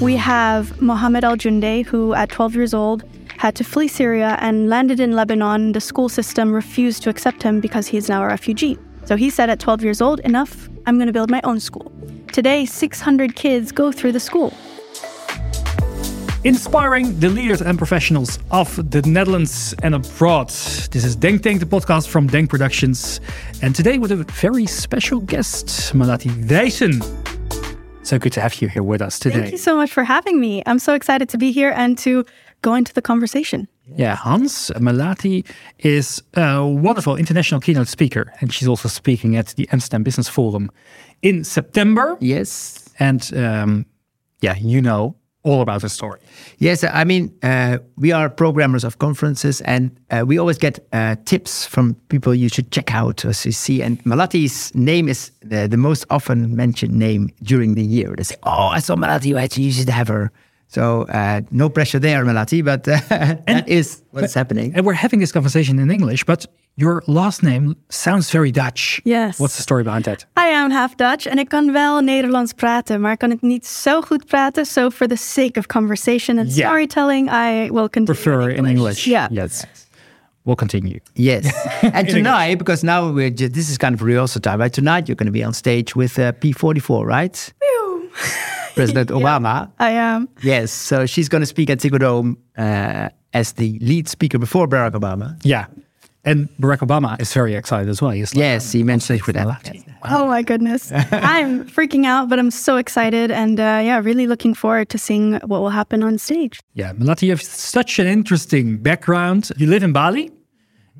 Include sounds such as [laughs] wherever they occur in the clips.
We have Mohammed Al Jounde, who at 12 years old had to flee Syria and landed in Lebanon. The school system refused to accept him because he's now a refugee. So he said at 12 years old, enough, I'm going to build my own school. Today, 600 kids go through the school. Inspiring the leaders and professionals of the Netherlands and abroad. This is DenkTank, the podcast from Denk Productions. And today with a very special guest, Melati Wijsen. So good to have you here with us today. Thank you so much for having me. I'm so excited to be here and to go into the conversation. Yeah, Hans Melati is a wonderful international keynote speaker, and she's also speaking at the Amsterdam Business Forum in September. Yes. And um, yeah, you know all about the story. Yes, I mean, uh, we are programmers of conferences and uh, we always get uh, tips from people you should check out as you see. And Melati's name is the, the, most often mentioned name during the year. They say, Oh, I saw Melati, you should have her. So uh, no pressure there, Melati, but uh, [laughs] that is what's but, happening. And we're having this conversation in English, but your last name sounds very Dutch. Yes. What's the story behind that? I am half Dutch en ik kan wel Nederlands praten, maar ik kan het niet zo goed praten. So for the sake of conversation and yeah. storytelling, I will continue Prefer in English. In English. Yeah. Yes. We'll continue. Yes. [laughs] and tonight, because now we're just, this is kind of rehearsal time, right? Tonight you're going to be on stage with uh, P44, right? [laughs] President Obama. I am. Yes. So she's going to speak at Ziggo Dome uh, as the lead speaker before Barack Obama. Yeah. And Barack Obama is very excited as well. He's like, yes, he mentioned it with that. Wow. Oh my goodness. [laughs] I'm freaking out, but I'm so excited and uh, yeah, really looking forward to seeing what will happen on stage. Yeah, Melati, you have such an interesting background. You live in Bali.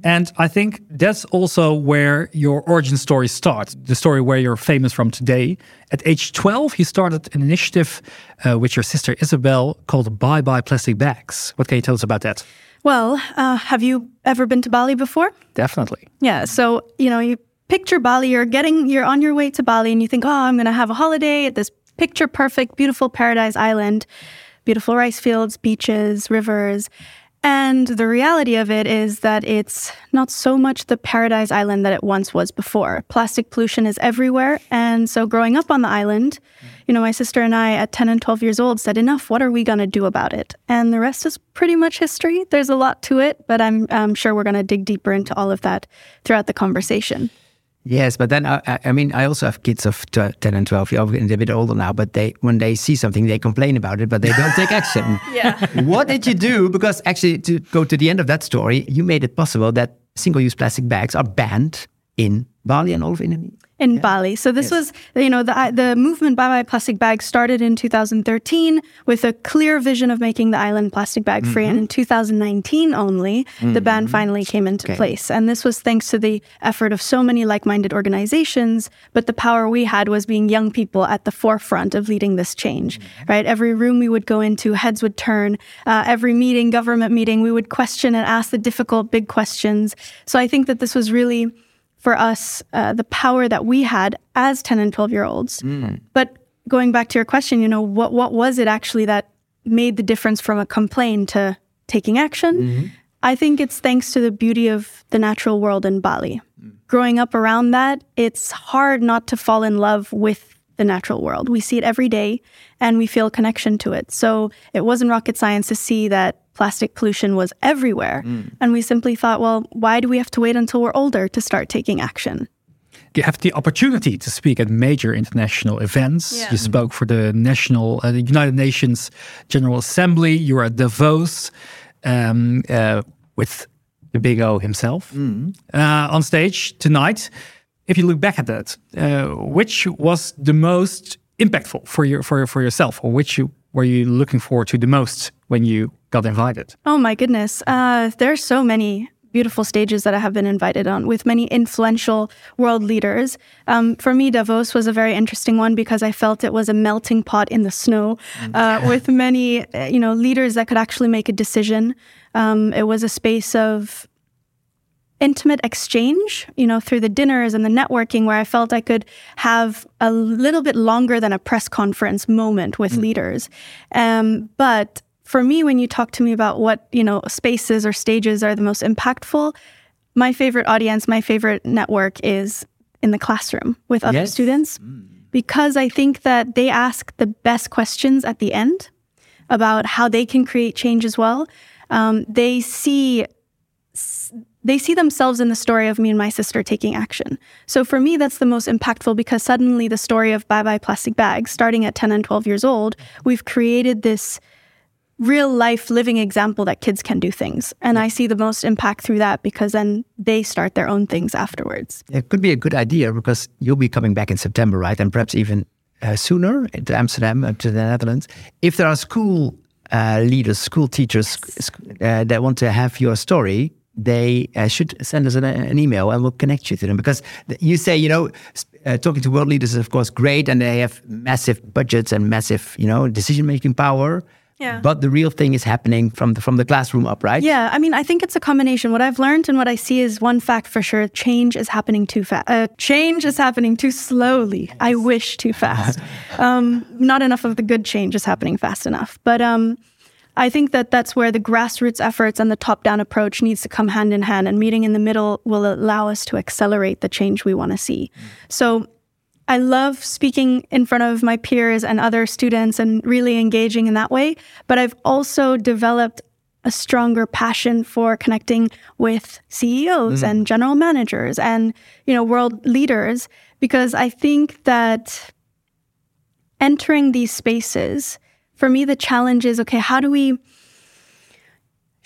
And I think that's also where your origin story starts, the story where you're famous from today. At age 12, you started an initiative uh, with your sister Isabel called Bye Bye Plastic Bags. What can you tell us about that? Well, uh, have you ever been to Bali before? Definitely. Yeah. So, you know, you picture Bali, you're getting, you're on your way to Bali and you think, oh, I'm going to have a holiday at this picture perfect, beautiful paradise island, beautiful rice fields, beaches, rivers. And the reality of it is that it's not so much the paradise island that it once was before. Plastic pollution is everywhere. And so, growing up on the island, you know, my sister and I at 10 and 12 years old said, Enough, what are we going to do about it? And the rest is pretty much history. There's a lot to it, but I'm, I'm sure we're going to dig deeper into all of that throughout the conversation. Yes, but then uh, I, I mean, I also have kids of ten and twelve. You're a bit older now, but they when they see something, they complain about it, but they don't take action. [laughs] yeah. What did you do? Because actually, to go to the end of that story, you made it possible that single-use plastic bags are banned in Bali and all of Indonesia in yeah. Bali. So this yes. was, you know, the the movement Bye Bye Plastic Bag started in 2013 with a clear vision of making the island plastic bag free, mm-hmm. and in 2019 only mm-hmm. the ban mm-hmm. finally came into okay. place. And this was thanks to the effort of so many like-minded organizations. But the power we had was being young people at the forefront of leading this change. Mm-hmm. Right, every room we would go into, heads would turn. Uh, every meeting, government meeting, we would question and ask the difficult, big questions. So I think that this was really for us uh, the power that we had as 10 and 12 year olds. Mm. But going back to your question, you know, what, what was it actually that made the difference from a complaint to taking action? Mm-hmm. I think it's thanks to the beauty of the natural world in Bali. Mm. Growing up around that, it's hard not to fall in love with the natural world. We see it every day and we feel a connection to it. So it wasn't rocket science to see that plastic pollution was everywhere. Mm. And we simply thought, well, why do we have to wait until we're older to start taking action? You have the opportunity to speak at major international events. Yeah. You spoke for the National, uh, the United Nations General Assembly. You were at Davos um, uh, with the Big O himself mm. uh, on stage tonight. If you look back at that, uh, which was the most impactful for your for for yourself, or which you, were you looking forward to the most when you got invited? Oh my goodness. Uh, there's so many beautiful stages that I have been invited on with many influential world leaders. Um, for me, Davos was a very interesting one because I felt it was a melting pot in the snow mm. uh, with many, uh, you know, leaders that could actually make a decision. Um, it was a space of intimate exchange, you know, through the dinners and the networking where I felt I could have a little bit longer than a press conference moment with mm. leaders. Um, but for me, when you talk to me about what, you know, spaces or stages are the most impactful, my favorite audience, my favorite network is in the classroom with other yes. students. Mm. because I think that they ask the best questions at the end about how they can create change as well. Um, they see they see themselves in the story of me and my sister taking action. So for me, that's the most impactful because suddenly the story of Bye Bye Plastic Bags, starting at 10 and 12 years old, we've created this real life living example that kids can do things. And I see the most impact through that because then they start their own things afterwards. It could be a good idea because you'll be coming back in September, right? And perhaps even uh, sooner to Amsterdam, uh, to the Netherlands. If there are school uh, leaders, school teachers uh, that want to have your story, they uh, should send us an, an, email and we'll connect you to them. Because you say, you know, uh, talking to world leaders is of course great, and they have massive budgets and massive, you know, decision making power. Yeah. But the real thing is happening from the from the classroom up, right? Yeah, I mean, I think it's a combination. What I've learned and what I see is one fact for sure: change is happening too fast. Uh, change is happening too slowly. Yes. I wish too fast. [laughs] um, not enough of the good change is happening fast enough. But um, I think that that's where the grassroots efforts and the top-down approach needs to come hand in hand, and meeting in the middle will allow us to accelerate the change we want to see. So I love speaking in front of my peers and other students and really engaging in that way. But I've also developed a stronger passion for connecting with CEOs mm. and general managers and you know world leaders because I think that entering these spaces for me the challenge is okay how do we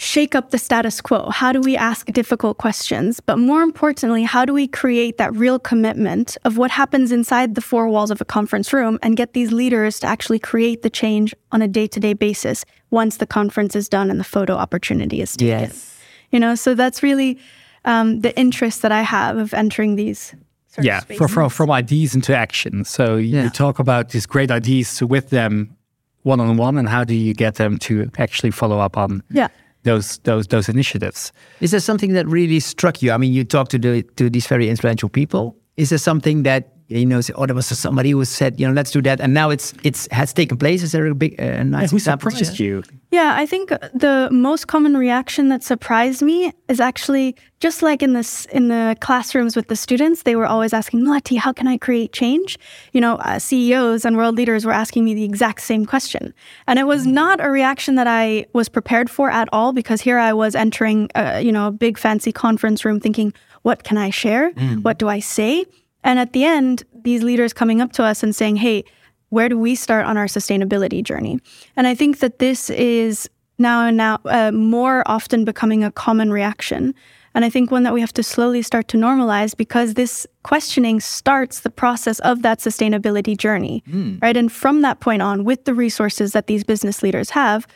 shake up the status quo? How do we ask difficult questions? But more importantly, how do we create that real commitment of what happens inside the four walls of a conference room and get these leaders to actually create the change on a day to day basis once the conference is done and the photo opportunity is taken? Yes. You know, so that's really um, the interest that I have of entering these. yeah, for, from, from ideas into action. So you talk about these great ideas with them one on one, and how do you get them to actually follow up on yeah those those those initiatives. Is there something that really struck you? I mean, you talked to the, to these very influential people. Is there something that you know? Say, oh, there was somebody who said, you know, let's do that, and now it's it's has taken place. Is there a big uh, nice yeah, who surprised you? Yeah, I think the most common reaction that surprised me is actually just like in this in the classrooms with the students, they were always asking, Melati, how can I create change? You know, uh, CEOs and world leaders were asking me the exact same question, and it was not a reaction that I was prepared for at all because here I was entering, a, you know, a big fancy conference room, thinking, what can I share? Mm. What do I say? And at the end, these leaders coming up to us and saying, hey, where do we start on our sustainability journey? And I think that this is now and now uh, more often becoming a common reaction. And I think one that we have to slowly start to normalize because this questioning starts the process of that sustainability journey, mm. right? And from that point on, with the resources that these business leaders have,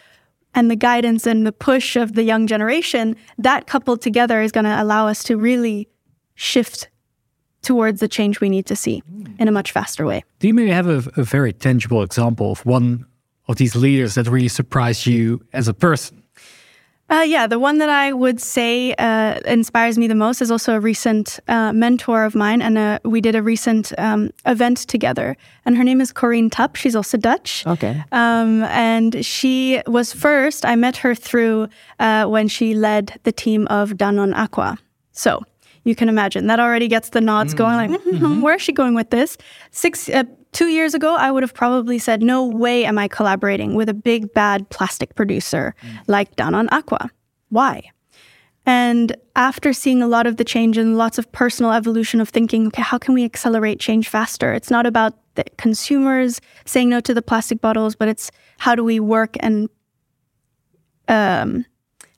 and the guidance and the push of the young generation, that coupled together is going to allow us to really shift towards the change we need to see in a much faster way. Do you maybe have a, a very tangible example of one of these leaders that really surprised you as a person? Uh, yeah, the one that I would say uh, inspires me the most is also a recent uh, mentor of mine, and uh, we did a recent um, event together. And her name is Corine Tap. She's also Dutch. Okay. Um, and she was first. I met her through uh, when she led the team of Danone Aqua. So you can imagine that already gets the nods mm. going. Like, mm-hmm, mm-hmm. where is she going with this? Six, uh, two years ago, I would have probably said, "No way am I collaborating with a big bad plastic producer mm. like Danone Aqua." Why? And after seeing a lot of the change and lots of personal evolution of thinking, okay, how can we accelerate change faster? It's not about the consumers saying no to the plastic bottles, but it's how do we work and um,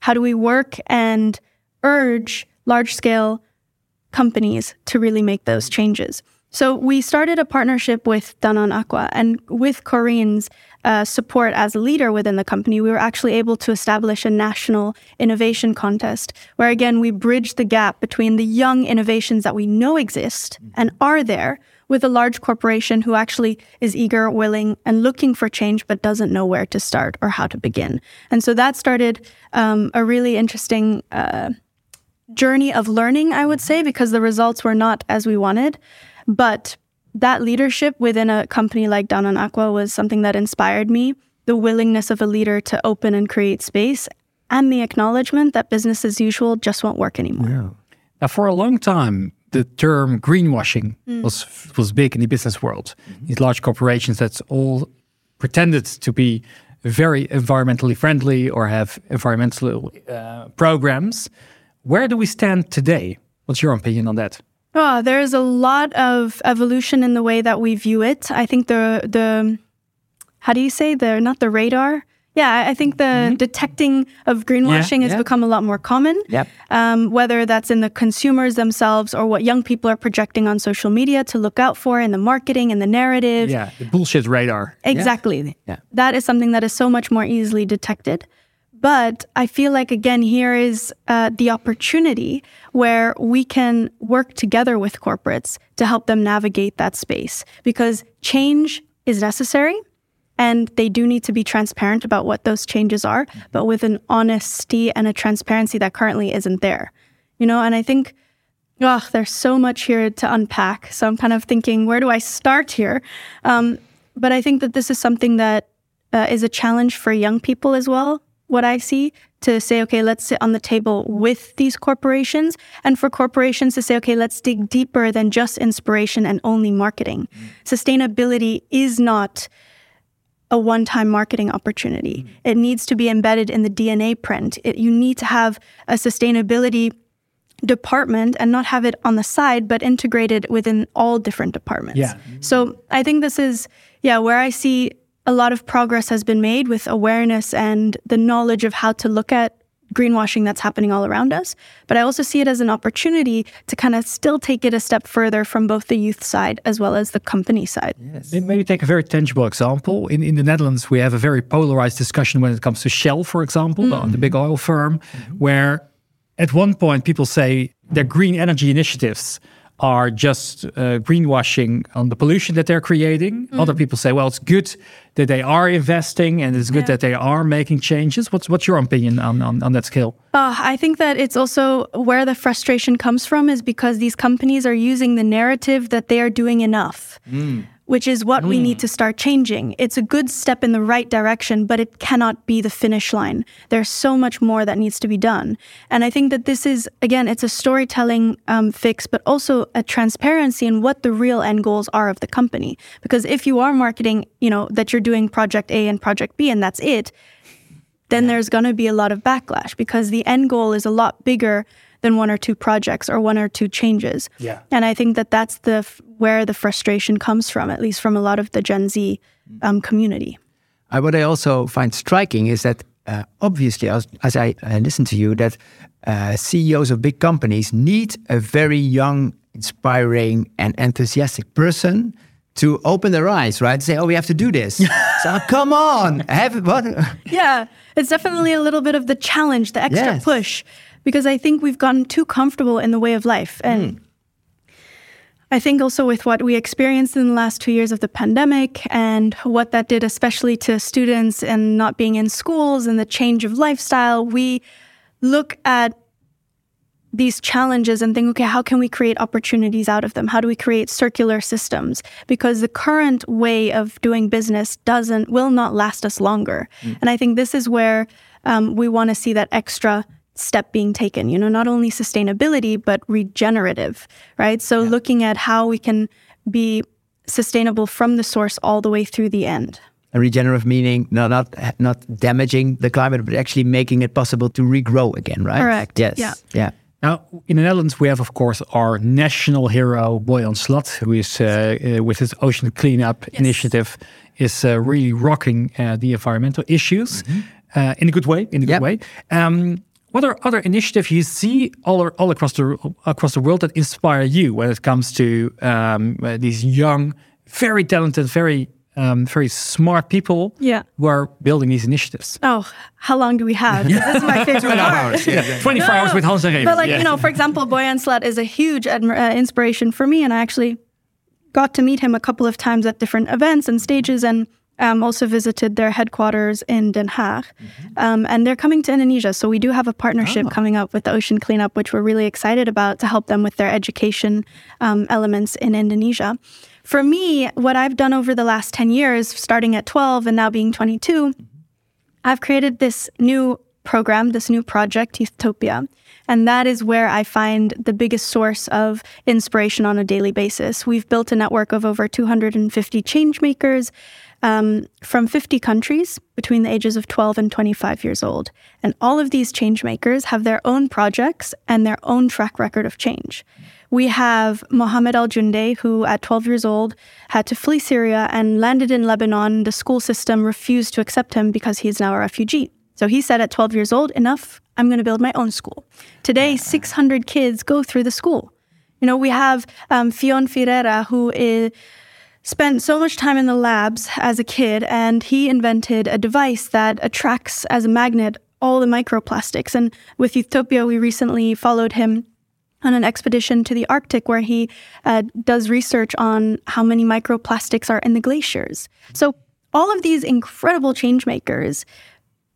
how do we work and urge large scale companies to really make those changes. So we started a partnership with Danone Aqua, and with Corine's uh, support as a leader within the company, we were actually able to establish a national innovation contest, where again we bridge the gap between the young innovations that we know exist and are there, with a large corporation who actually is eager, willing, and looking for change, but doesn't know where to start or how to begin. And so that started um, a really interesting. Uh, journey of learning, I would say, because the results were not as we wanted. But that leadership within a company like Danone Aqua was something that inspired me. The willingness of a leader to open and create space, and the acknowledgement that business as usual just won't work anymore. Yeah. Now, for a long time, the term greenwashing mm. was was big in the business world. Mm-hmm. These large corporations that all pretended to be very environmentally friendly or have environmental uh, programs. Where do we stand today? What's your opinion on that? Oh, there's a lot of evolution in the way that we view it. I think the the how do you say the not the radar yeah, I think the mm-hmm. detecting of greenwashing yeah, has yeah. become a lot more common. Yep. Um, whether that's in the consumers themselves or what young people are projecting on social media to look out for in the marketing and the narrative. Yeah, the bullshit radar. Exactly. Yeah. That is something that is so much more easily detected. But I feel like, again, here is uh, the opportunity where we can work together with corporates to help them navigate that space because change is necessary and they do need to be transparent about what those changes are, but with an honesty and a transparency that currently isn't there. You know, and I think, oh, there's so much here to unpack. So I'm kind of thinking, where do I start here? Um, but I think that this is something that uh, is a challenge for young people as well. What I see to say, okay, let's sit on the table with these corporations, and for corporations to say, okay, let's dig deeper than just inspiration and only marketing. Mm. Sustainability is not a one time marketing opportunity. Mm-hmm. It needs to be embedded in the DNA print. It, you need to have a sustainability department and not have it on the side, but integrated within all different departments. Yeah. So I think this is, yeah, where I see a lot of progress has been made with awareness and the knowledge of how to look at greenwashing that's happening all around us. But I also see it as an opportunity to kind of still take it a step further from both the youth side as well as the company side. Yes. Maybe take a very tangible example. In, in the Netherlands, we have a very polarized discussion when it comes to Shell, for example, mm-hmm. the big oil firm, mm-hmm. where at one point people say their green energy initiatives are just uh, greenwashing on the pollution that they're creating. Mm. Other people say, well, it's good that they are investing and it's good yeah. that they are making changes. What's what's your opinion on, on, on that scale? Uh, I think that it's also where the frustration comes from is because these companies are using the narrative that they are doing enough. Mm which is what mm. we need mm. to start changing. It's a good step in the right direction, but it cannot be the finish line. There's so much more that needs to be done. And I think that this is, again, it's a storytelling um, fix, but also a transparency in what the real end goals are of the company. Because if you are marketing, you know, that you're doing project A and project B and that's it, then there's going to be a lot of backlash because the end goal is a lot bigger than one or two projects or one or two changes. Yeah. And I think that that's the where the frustration comes from, at least from a lot of the Gen Z um, community. Uh, what I also find striking is that uh, obviously, as, as I uh, listen to you, that uh, CEOs of big companies need a very young, inspiring, and enthusiastic person to open their eyes, right? Say, "Oh, we have to do this." [laughs] so come on, have what? [laughs] yeah, it's definitely a little bit of the challenge, the extra yes. push because I think we've gotten too comfortable in the way of life. And mm. I think also with what we experienced in the last two years of the pandemic and what that did, especially to students and not being in schools and the change of lifestyle, we look at these challenges and think, okay, how can we create opportunities out of them? How do we create circular systems? Because the current way of doing business doesn't, will not last us longer. Mm. And I think this is where um, we want to see that extra step being taken, you know, not only sustainability, but regenerative, right? So yeah. looking at how we can be sustainable from the source all the way through the end. A regenerative meaning not not not damaging the climate, but actually making it possible to regrow again, right? Correct. Yes. Yeah. Yeah. Now, in the Netherlands, we have, of course, our national hero, Boyan Slat, who is, uh, uh, with his ocean cleanup yes. initiative, is uh, really rocking uh, the environmental issues mm -hmm. in a good way. In a good yep. way. Um, what are other initiatives you see all, all across the across the world that inspire you when it comes to um, these young, very talented, very um, very smart people yeah. who are building these initiatives. Oh, how long do we have? [laughs] Yeah. This is my favorite part. Hours, yeah. 24 no, hours with Hans and But like, yeah. you know, for example, Boyan Slat is a huge uh, inspiration for me. And I actually got to meet him a couple of times at different events and stages. And um, also visited their headquarters in Den Haag. Mm-hmm. Um, and they're coming to Indonesia. So we do have a partnership oh. coming up with the Ocean Cleanup, which we're really excited about to help them with their education um, elements in Indonesia. For me, what I've done over the last 10 years, starting at 12 and now being 22, mm-hmm. I've created this new program, this new project, Youthtopia. And that is where I find the biggest source of inspiration on a daily basis. We've built a network of over 250 changemakers um, from 50 countries between the ages of 12 and 25 years old. And all of these changemakers have their own projects and their own track record of change. We have Mohammed Al Jounde, who at 12 years old had to flee Syria and landed in Lebanon. The school system refused to accept him because he's now a refugee. So he said at 12 years old, enough, I'm going to build my own school. Today, 600 kids go through the school. You know, we have um, Fionn Ferreira, who is, spent so much time in the labs as a kid, and he invented a device that attracts as a magnet all the microplastics. And with Youthtopia, we recently followed him on an expedition to the Arctic where he uh, does research on how many microplastics are in the glaciers. So, all of these incredible change makers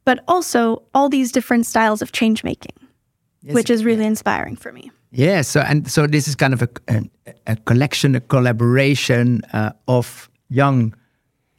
but also all these different styles of change making, yes, which is really yeah. inspiring for me. Yeah. So and so this is kind of a a, a collection, a collaboration uh, of young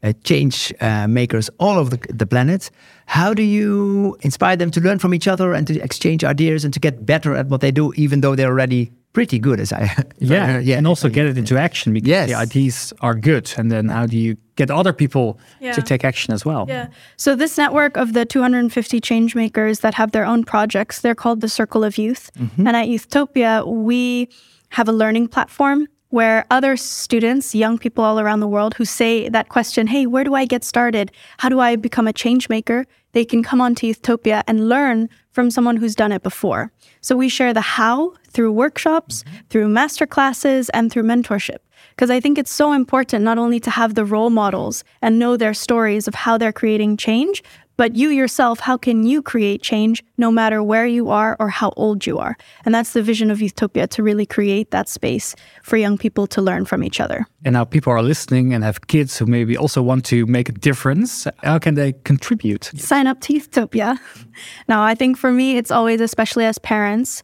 uh, change uh, makers all over the, the planet. How do you inspire them to learn from each other and to exchange ideas and to get better at what they do, even though they're already pretty good as I [laughs] yeah yeah and also get it into action because yes. the ideas are good and then how do you get other people yeah. to take action as well yeah so this network of the 250 change makers that have their own projects they're called the circle of youth mm-hmm. and at youthtopia we have a learning platform where other students, young people all around the world who say that question, hey, where do I get started? How do I become a change maker? They can come onto Youthtopia and learn from someone who's done it before. So we share the how through workshops, mm-hmm. through master classes, and through mentorship. Because I think it's so important not only to have the role models and know their stories of how they're creating change, but you yourself, how can you create change no matter where you are or how old you are? And that's the vision of Youthtopia to really create that space for young people to learn from each other. And now people are listening and have kids who maybe also want to make a difference. How can they contribute? Sign up to Youthtopia. [laughs] now, I think for me, it's always, especially as parents,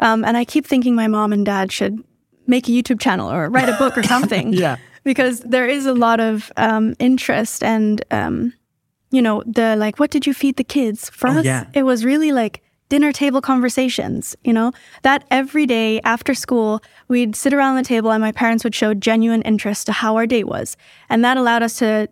um, and I keep thinking my mom and dad should make a YouTube channel or write a book or [laughs] something. [laughs] yeah. Because there is a lot of um, interest and, um, you know, the like, what did you feed the kids? For oh, us, yeah. it was really like dinner table conversations, you know, that every day after school, we'd sit around the table and my parents would show genuine interest to how our day was. And that allowed us to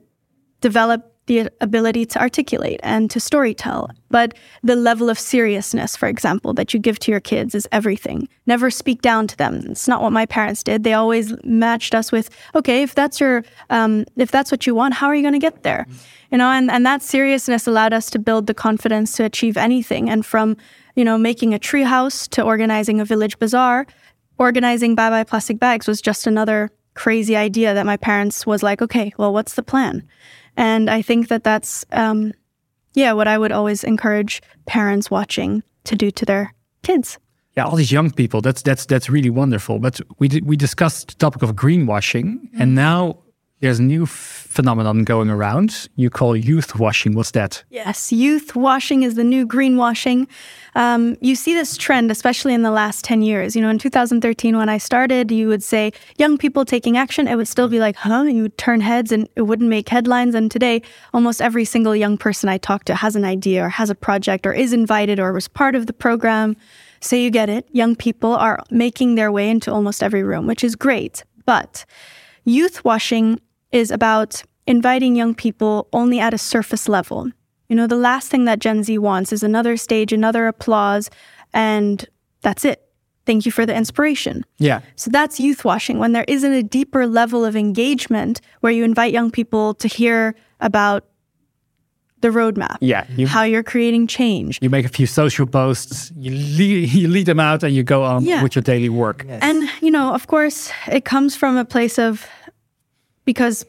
develop the ability to articulate and to storytell. But the level of seriousness, for example, that you give to your kids is everything. Never speak down to them. It's not what my parents did. They always matched us with, okay, if that's your, um, if that's what you want, how are you going to get there? You know, and, and that seriousness allowed us to build the confidence to achieve anything. And from, you know, making a treehouse to organizing a village bazaar, organizing Bye Bye Plastic Bags was just another crazy idea that my parents was like, okay, well, what's the plan? And I think that that's, um, yeah, what I would always encourage parents watching to do to their kids. Yeah, all these young people. That's that's that's really wonderful. But we we discussed the topic of greenwashing, mm-hmm. and now there's a new phenomenon going around you call youth washing. What's that? Yes, youth washing is the new greenwashing. Um, you see this trend, especially in the last 10 years. You know, in 2013, when I started, you would say young people taking action. It would still be like, huh? You would turn heads and it wouldn't make headlines. And today, almost every single young person I talk to has an idea or has a project or is invited or was part of the program. So you get it. Young people are making their way into almost every room, which is great. But youth washing is about inviting young people only at a surface level. You know, the last thing that Gen Z wants is another stage, another applause, and that's it. Thank you for the inspiration. Yeah. So that's youth washing when there isn't a deeper level of engagement where you invite young people to hear about the roadmap. Yeah. You, how you're creating change. You make a few social posts, you lead, [laughs] you lead them out, and you go on yeah. with your daily work. Yes. And, you know, of course, it comes from a place of because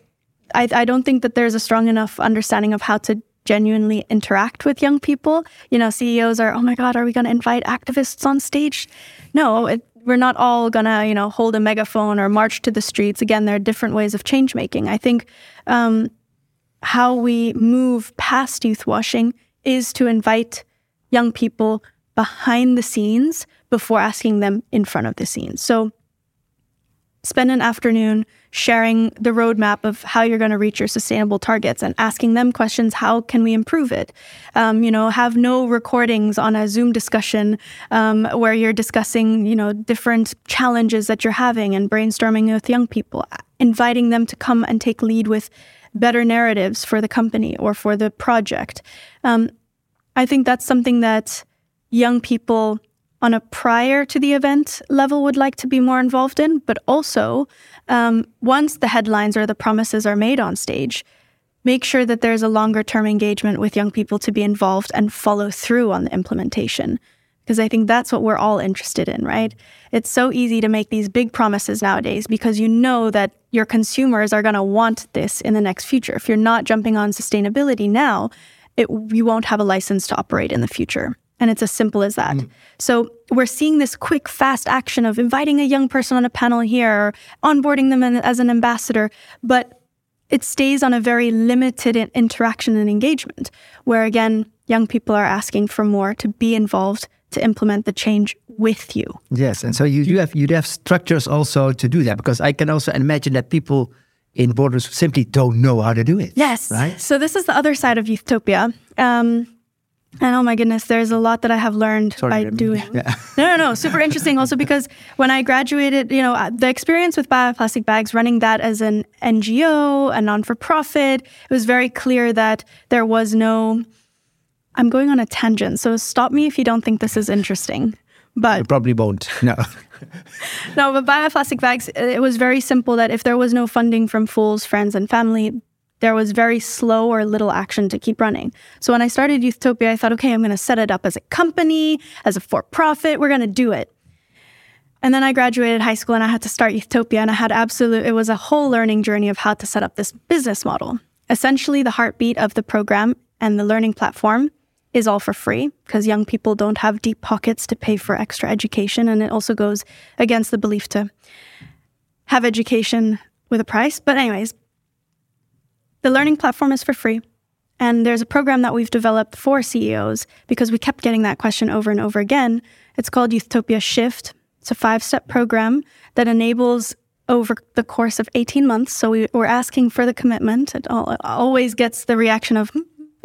I, I don't think that there's a strong enough understanding of how to genuinely interact with young people. You know, CEOs are, oh my God, are we going to invite activists on stage? No, it, we're not all going to, you know, hold a megaphone or march to the streets. Again, there are different ways of change making. I think um, how we move past youth washing is to invite young people behind the scenes before asking them in front of the scenes. So spend an afternoon sharing the roadmap of how you're going to reach your sustainable targets and asking them questions how can we improve it? Um, you know have no recordings on a zoom discussion um, where you're discussing you know different challenges that you're having and brainstorming with young people inviting them to come and take lead with better narratives for the company or for the project. Um, i think that's something that young people on a prior to the event level would like to be more involved in, but also um, once the headlines or the promises are made on stage, make sure that there's a longer term engagement with young people to be involved and follow through on the implementation. Because I think that's what we're all interested in, right? It's so easy to make these big promises nowadays because you know that your consumers are going to want this in the next future. If you're not jumping on sustainability now, it, you won't have a license to operate in the future. And it's as simple as that. Mm. So we're seeing this quick, fast action of inviting a young person on a panel here, onboarding them as an ambassador, but it stays on a very limited interaction and engagement, where again, young people are asking for more to be involved to implement the change with you. Yes, and so you, you have you have structures also to do that because I can also imagine that people in borders simply don't know how to do it. Yes, right. So this is the other side of Youthtopia. Um, and oh my goodness, there's a lot that I have learned Sorry, by doing. Yeah. [laughs] No, no, no. Super interesting also because [laughs] when I graduated, you know, uh, the experience with Bye Bye Plastic Bags, running that as an NGO, a non for profit, it was very clear that there was no. I'm going on a tangent, so stop me if you don't think this is interesting. But you probably won't. No. [laughs] no, but Bye Bye Plastic Bags, it was very simple that if there was no funding from fools, friends, and family, there was very slow or little action to keep running. So when I started Youthtopia, I thought, okay, I'm going to set it up as a company, as a for profit. We're going to do it. And then I graduated high school and I had to start Youthtopia, and I had absolute, it was a whole learning journey of how to set up this business model. Essentially, the heartbeat of the program and the learning platform is all for free because young people don't have deep pockets to pay for extra education. And it also goes against the belief to have education with a price. But, anyways, the learning platform is for free. And there's a program that we've developed for CEOs because we kept getting that question over and over again. It's called Youthtopia Shift. It's a five step program that enables over the course of 18 months. So we, are asking for the commitment. It always gets the reaction of hmm,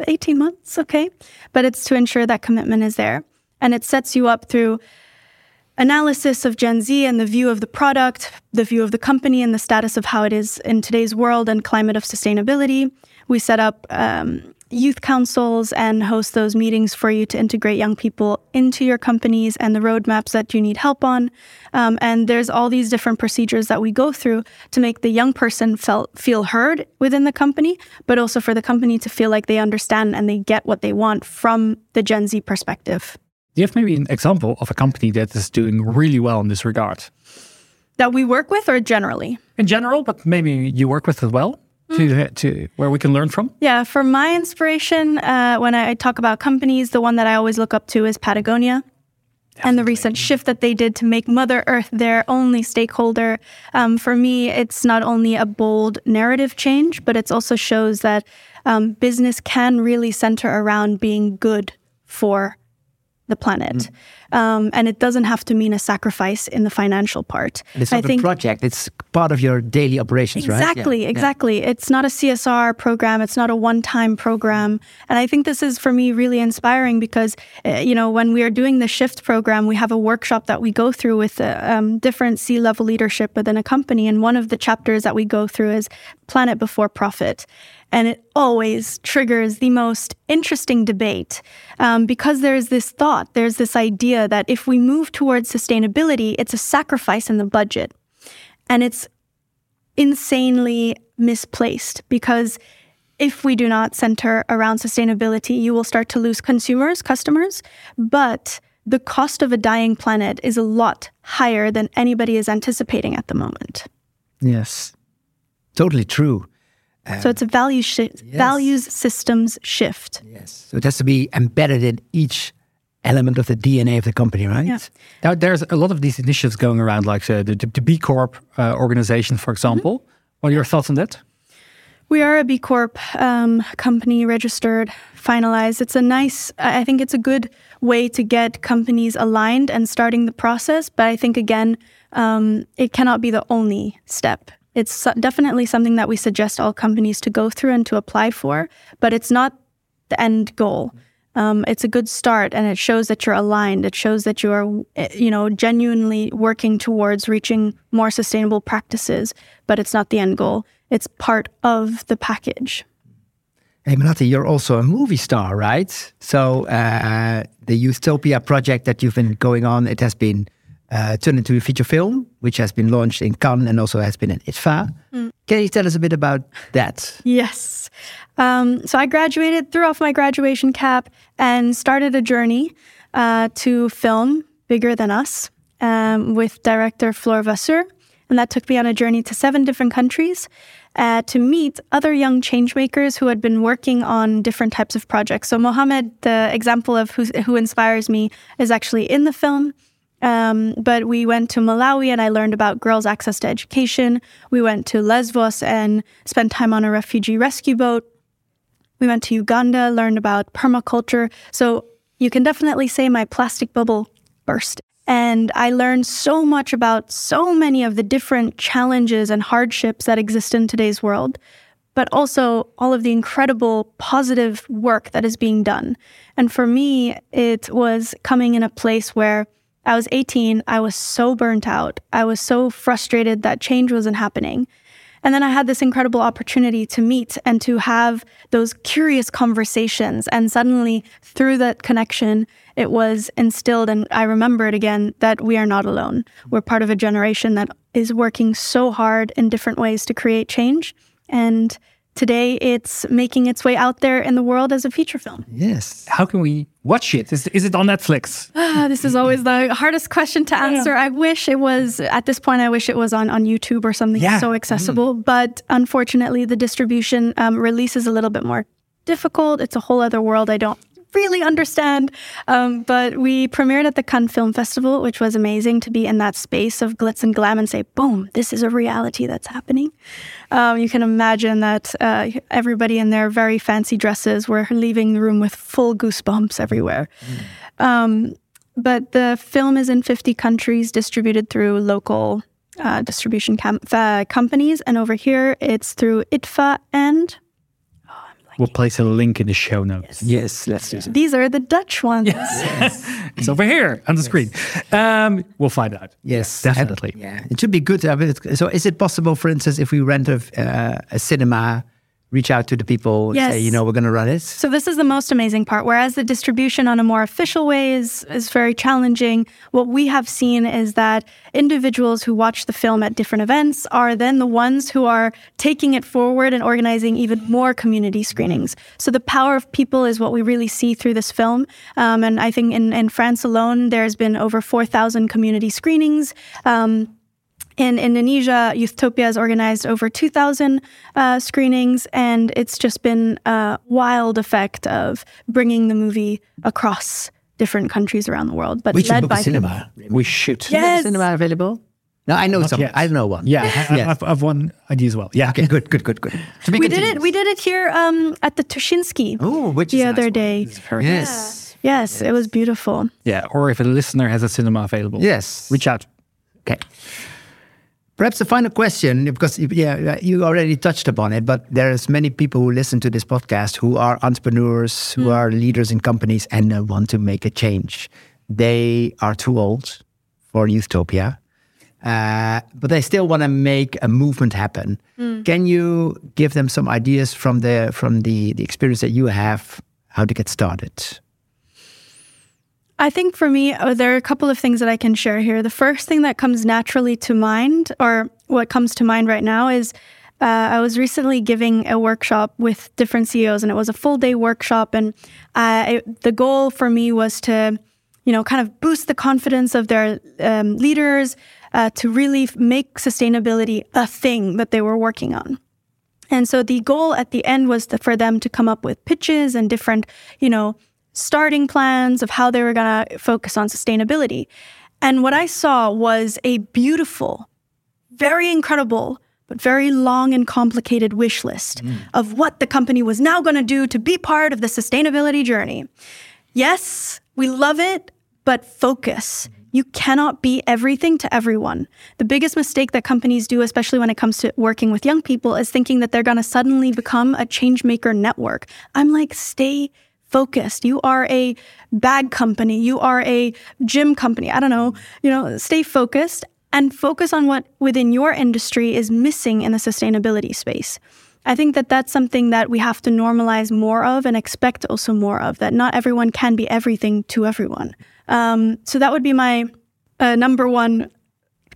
18 months, okay. But it's to ensure that commitment is there. And it sets you up through analysis of Gen Z and the view of the product, the view of the company, and the status of how it is in today's world and climate of sustainability. We set up um, youth councils and host those meetings for you to integrate young people into your companies and the roadmaps that you need help on. Um, and there's all these different procedures that we go through to make the young person felt, feel heard within the company, but also for the company to feel like they understand and they get what they want from the Gen Z perspective. Do you have maybe an example of a company that is doing really well in this regard? That we work with, or generally? In general, but maybe you work with as well. To, mm. to where we can learn from? Yeah, for my inspiration, uh, when I talk about companies, the one that I always look up to is Patagonia. Definitely. and the recent shift that they did to make Mother Earth their only stakeholder. Um, for me, it's not only a bold narrative change, but it also shows that um, business can really center around being good for the planet. Mm. Um, and it doesn't have to mean a sacrifice in the financial part. And it's not I think, a project, it's part of your daily operations, exactly, right? Exactly, yeah. exactly. It's not a CSR program, it's not a one time program. And I think this is for me really inspiring because, uh, you know, when we are doing the shift program, we have a workshop that we go through with uh, um, different C level leadership within a company. And one of the chapters that we go through is Planet Before Profit. And it always triggers the most interesting debate um, because there's this thought, there's this idea that if we move towards sustainability, it's a sacrifice in the budget. And it's insanely misplaced because if we do not center around sustainability, you will start to lose consumers, customers. But the cost of a dying planet is a lot higher than anybody is anticipating at the moment. Yes, totally true. Um, so it's a value shi- yes. values systems shift. Yes. So it has to be embedded in each element of the DNA of the company, right? Yeah. Now, there's a lot of these initiatives going around, like uh, the, the, B Corp uh, organization, for example. Mm-hmm. What are your thoughts on that? We are a B Corp um, company, registered, finalized. It's a nice, I think it's a good way to get companies aligned and starting the process. But I think, again, um, it cannot be the only step. It's definitely something that we suggest all companies to go through and to apply for, but it's not the end goal. Um, it's a good start, and it shows that you're aligned. It shows that you are, eh, you know, genuinely working towards reaching more sustainable practices. But it's not the end goal. It's part of the package. Hey, Melati, you're also a movie star, right? So uh, the Youthtopia project that you've been going on, it has been uh, turned into a feature film, which has been launched in Cannes and also has been in IDFA. Mm. Can you tell us a bit about that? Yes. Um, so I graduated, threw off my graduation cap, and started a journey uh, to film Bigger Than Us um, with director Flore Vasseur. And that took me on a journey to seven different countries uh, to meet other young changemakers who had been working on different types of projects. So Mohammed, the example of who inspires me, is actually in the film. Um, but we went to Malawi and I learned about girls' access to education. We went to Lesbos and spent time on a refugee rescue boat. We went to Uganda, learned about permaculture. So you can definitely say my plastic bubble burst. And I learned so much about so many of the different challenges and hardships that exist in today's world, but also all of the incredible positive work that is being done. And for me, it was coming in a place where I was 18, I was so burnt out, I was so frustrated that change wasn't happening. And then I had this incredible opportunity to meet and to have those curious conversations. And suddenly, through that connection, it was instilled, and I remember it again, that we are not alone. We're part of a generation that is working so hard in different ways to create change. And today it's making its way out there in the world as a feature film. Yes. How can we watch it? Is, is it on Netflix? Ah, this is always the hardest question to answer. Yeah. I wish it was, at this point, I wish it was on, on YouTube or something yeah. so accessible. Mm. But unfortunately, the distribution um, release is a little bit more difficult. It's a whole other world I don't really understand. Um, but we premiered at the Cannes Film Festival, which was amazing to be in that space of glitz and glam and say, boom, this is a reality that's happening. Um, you can imagine that uh, everybody in their very fancy dresses were leaving the room with full goosebumps everywhere. Mm. Um, but the film is in 50 countries, distributed through local uh, distribution com- uh, companies. And over here, it's through IDFA and We'll place a link in the show notes. Yes, yes let's do it. These are the Dutch ones. Yes. it's over here on the yes. screen. Um, we'll find out. Yes, definitely. And, yeah, it should be good. So, is it possible, for instance, if we rent a, uh, a cinema reach out to the people yes. say, you know, we're going to run it? So this is the most amazing part. Whereas the distribution on a more official way is, is very challenging, what we have seen is that individuals who watch the film at different events are then the ones who are taking it forward and organizing even more community screenings. So the power of people is what we really see through this film. Um, and I think in, in France alone, there's been over 4,000 community screenings. Um, in Indonesia, Youthtopia has organized over 2,000 uh, screenings, and it's just been a wild effect of bringing the movie across different countries around the world. But we should book by a cinema. We should. Yes. cinema available? No, I know Not some. Yet. I know one. Yeah, yeah. I, I've, I've one idea as well. Yeah. Okay, good, good, good, good. we continuous. did it. We did it here um, at the Tuschinski. Oh, which the other nice day. Yes. Yeah. Yes, yes, it was beautiful. Yeah, or if a listener has a cinema available, yes, reach out. Okay. Perhaps a final question, because yeah, you already touched upon it, but there's many people who listen to this podcast who are entrepreneurs, who mm. are leaders in companies, and uh, want to make a change. They are too old for Youthtopia, uh, but they still want to make a movement happen. Mm. Can you give them some ideas from the from the the experience that you have, how to get started? I think for me, uh, there are a couple of things that I can share here. The first thing that comes naturally to mind, or what comes to mind right now, is uh, I was recently giving a workshop with different CEOs, and it was a full day workshop. And uh, it, the goal for me was to, you know, kind of boost the confidence of their um, leaders uh, to really make sustainability a thing that they were working on. And so the goal at the end was to, for them to come up with pitches and different, you know, starting plans of how they were going to focus on sustainability. And what I saw was a beautiful, very incredible, but very long and complicated wish list mm. of what the company was now going to do to be part of the sustainability journey. Yes, we love it, but focus. You cannot be everything to everyone. The biggest mistake that companies do, especially when it comes to working with young people, is thinking that they're going to suddenly become a change maker network. I'm like, stay focused. You are a bag company. You are a gym company. I don't know. You know, stay focused and focus on what within your industry is missing in the sustainability space. I think that that's something that we have to normalize more of and expect also more of, that not everyone can be everything to everyone. Um, so that would be my uh, number one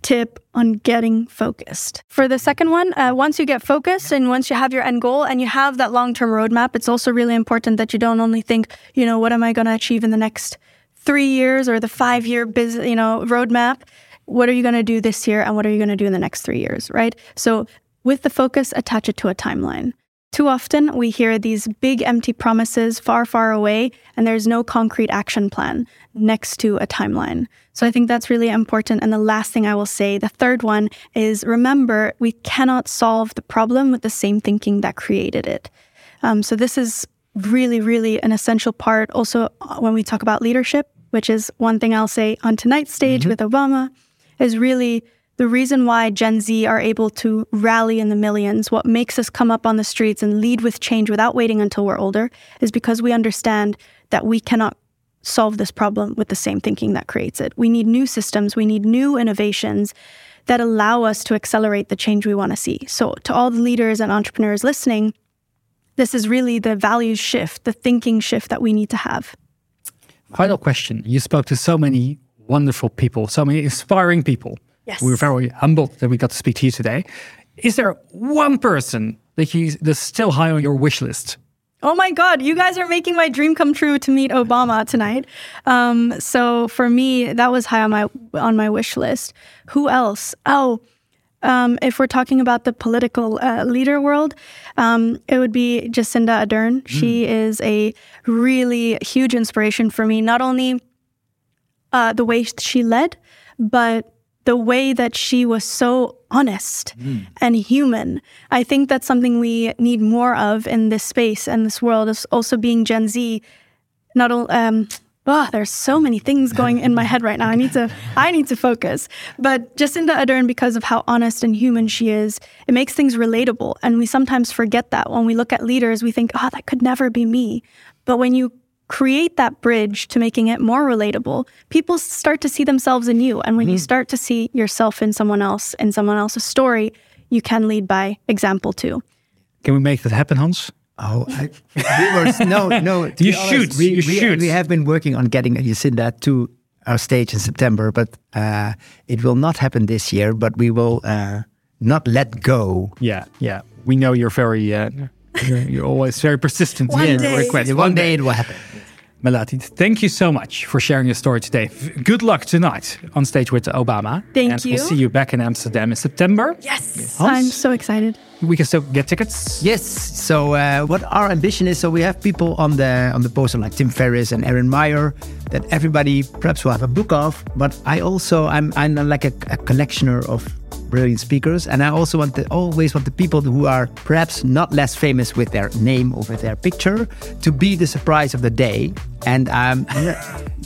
tip on getting focused. For the second one, uh, once you get focused and once you have your end goal and you have that long term roadmap, it's also really important that you don't only think, you know, what am I going to achieve in the next three years or the five year business, you know, roadmap. What are you going to do this year and what are you going to do in the next three years, right? So with the focus, attach it to a timeline. Too often, we hear these big empty promises far, far away, and there's no concrete action plan next to a timeline. So I think that's really important. And the last thing I will say, the third one, is remember we cannot solve the problem with the same thinking that created it. Um, so this is really, really an essential part. Also, uh, when we talk about leadership, which is one thing I'll say on tonight's stage mm-hmm. with Obama, is really the reason why Gen Z are able to rally in the millions, what makes us come up on the streets and lead with change without waiting until we're older, is because we understand that we cannot solve this problem with the same thinking that creates it. We need new systems, we need new innovations that allow us to accelerate the change we want to see. So, to all the leaders and entrepreneurs listening, this is really the values shift, the thinking shift that we need to have. Final question. You spoke to so many wonderful people, so many inspiring people. Yes. We're very humbled that we got to speak to you today. Is there one person that you that's still high on your wish list? Oh my God, you guys are making my dream come true to meet Obama tonight. Um, so for me, that was high on my on my wish list. Who else? Oh, um, if we're talking about the political uh, leader world, um, it would be Jacinda Ardern. Mm. She is a really huge inspiration for me. Not only uh, the way she led, but the way that she was so honest mm. and human. I think that's something we need more of in this space and this world. Is also being Gen Z. Not only. Um, oh, there's so many things going in my head right now. I need to I need to focus. But Jacinda Ardern, because of how honest and human she is, it makes things relatable. And we sometimes forget that when we look at leaders, we think, oh, that could never be me. But when you create that bridge to making it more relatable, people start to see themselves in you. And when mm. you start to see yourself in someone else, in someone else's story, you can lead by example too. Can we make that happen, Hans? Oh, I, we were, no, no. you shoot. We, you we, shoot. We have been working on getting Jacinda to our stage in September, but uh, it will not happen this year. But we will uh, not let go. Yeah, yeah. We know you're very, uh, you're, you're, always very persistent. One, day. One, One day it will happen. Melati, thank you so much for sharing your story today. Good luck tonight on stage with Obama. Thank and you. We'll see you back in Amsterdam in September. Yes. yes. I'm so excited. We can still get tickets. Yes. So uh, what our ambition is, so we have people on the on the poster like Tim Ferriss and Erin Meyer that everybody perhaps will have a book of. But I also I'm I'm like a, a collectioner of brilliant speakers. And I also want to always want the people who are perhaps not less famous with their name or with their picture to be the surprise of the day. And um,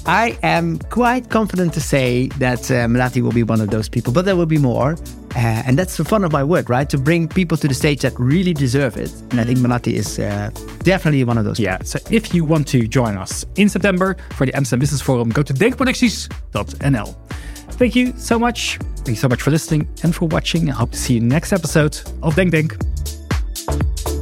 I am quite confident to say that uh, Melati will be one of those people, but there will be more. Uh, and that's the fun of my work, right? To bring people to the stage that really deserve it. And I think Melati is uh, definitely one of those. Yeah. So if you want to join us in September for the Amsterdam Business Forum, go to denkproducties.nl. Thank you so much. Thank you so much for listening and for watching. I hope to see you next episode of DenkTank.